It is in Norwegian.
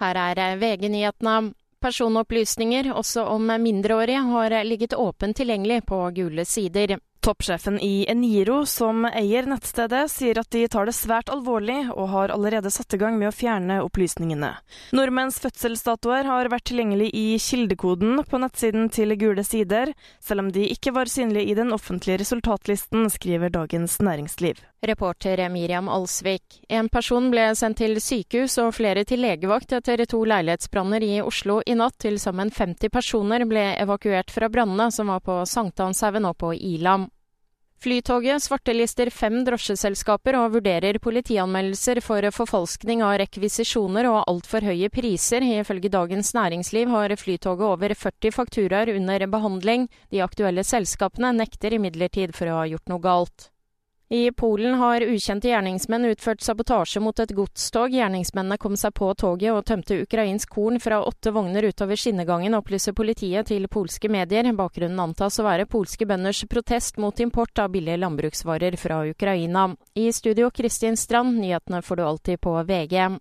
Her er VG-nyhetene. Personopplysninger, også om mindreårige, har ligget åpent tilgjengelig på gule sider. Toppsjefen i Eniro, som eier nettstedet, sier at de tar det svært alvorlig, og har allerede satt i gang med å fjerne opplysningene. Nordmenns fødselsdatoer har vært tilgjengelig i kildekoden på nettsiden til Gule sider, selv om de ikke var synlige i den offentlige resultatlisten, skriver Dagens Næringsliv. Reporter Miriam Alsvik. En person ble sendt til sykehus og flere til legevakt etter to leilighetsbranner i Oslo i natt. Til sammen 50 personer ble evakuert fra brannene som var på Sankthanshaugen og på Ilam. Flytoget svartelister fem drosjeselskaper og vurderer politianmeldelser for forfalskning av rekvisisjoner og altfor høye priser. Ifølge Dagens Næringsliv har Flytoget over 40 fakturaer under behandling. De aktuelle selskapene nekter imidlertid for å ha gjort noe galt. I Polen har ukjente gjerningsmenn utført sabotasje mot et godstog. Gjerningsmennene kom seg på toget og tømte ukrainsk korn fra åtte vogner utover skinnegangen, opplyser politiet til polske medier. Bakgrunnen antas å være polske bønders protest mot import av billige landbruksvarer fra Ukraina. I studio Kristin Strand, nyhetene får du alltid på VG.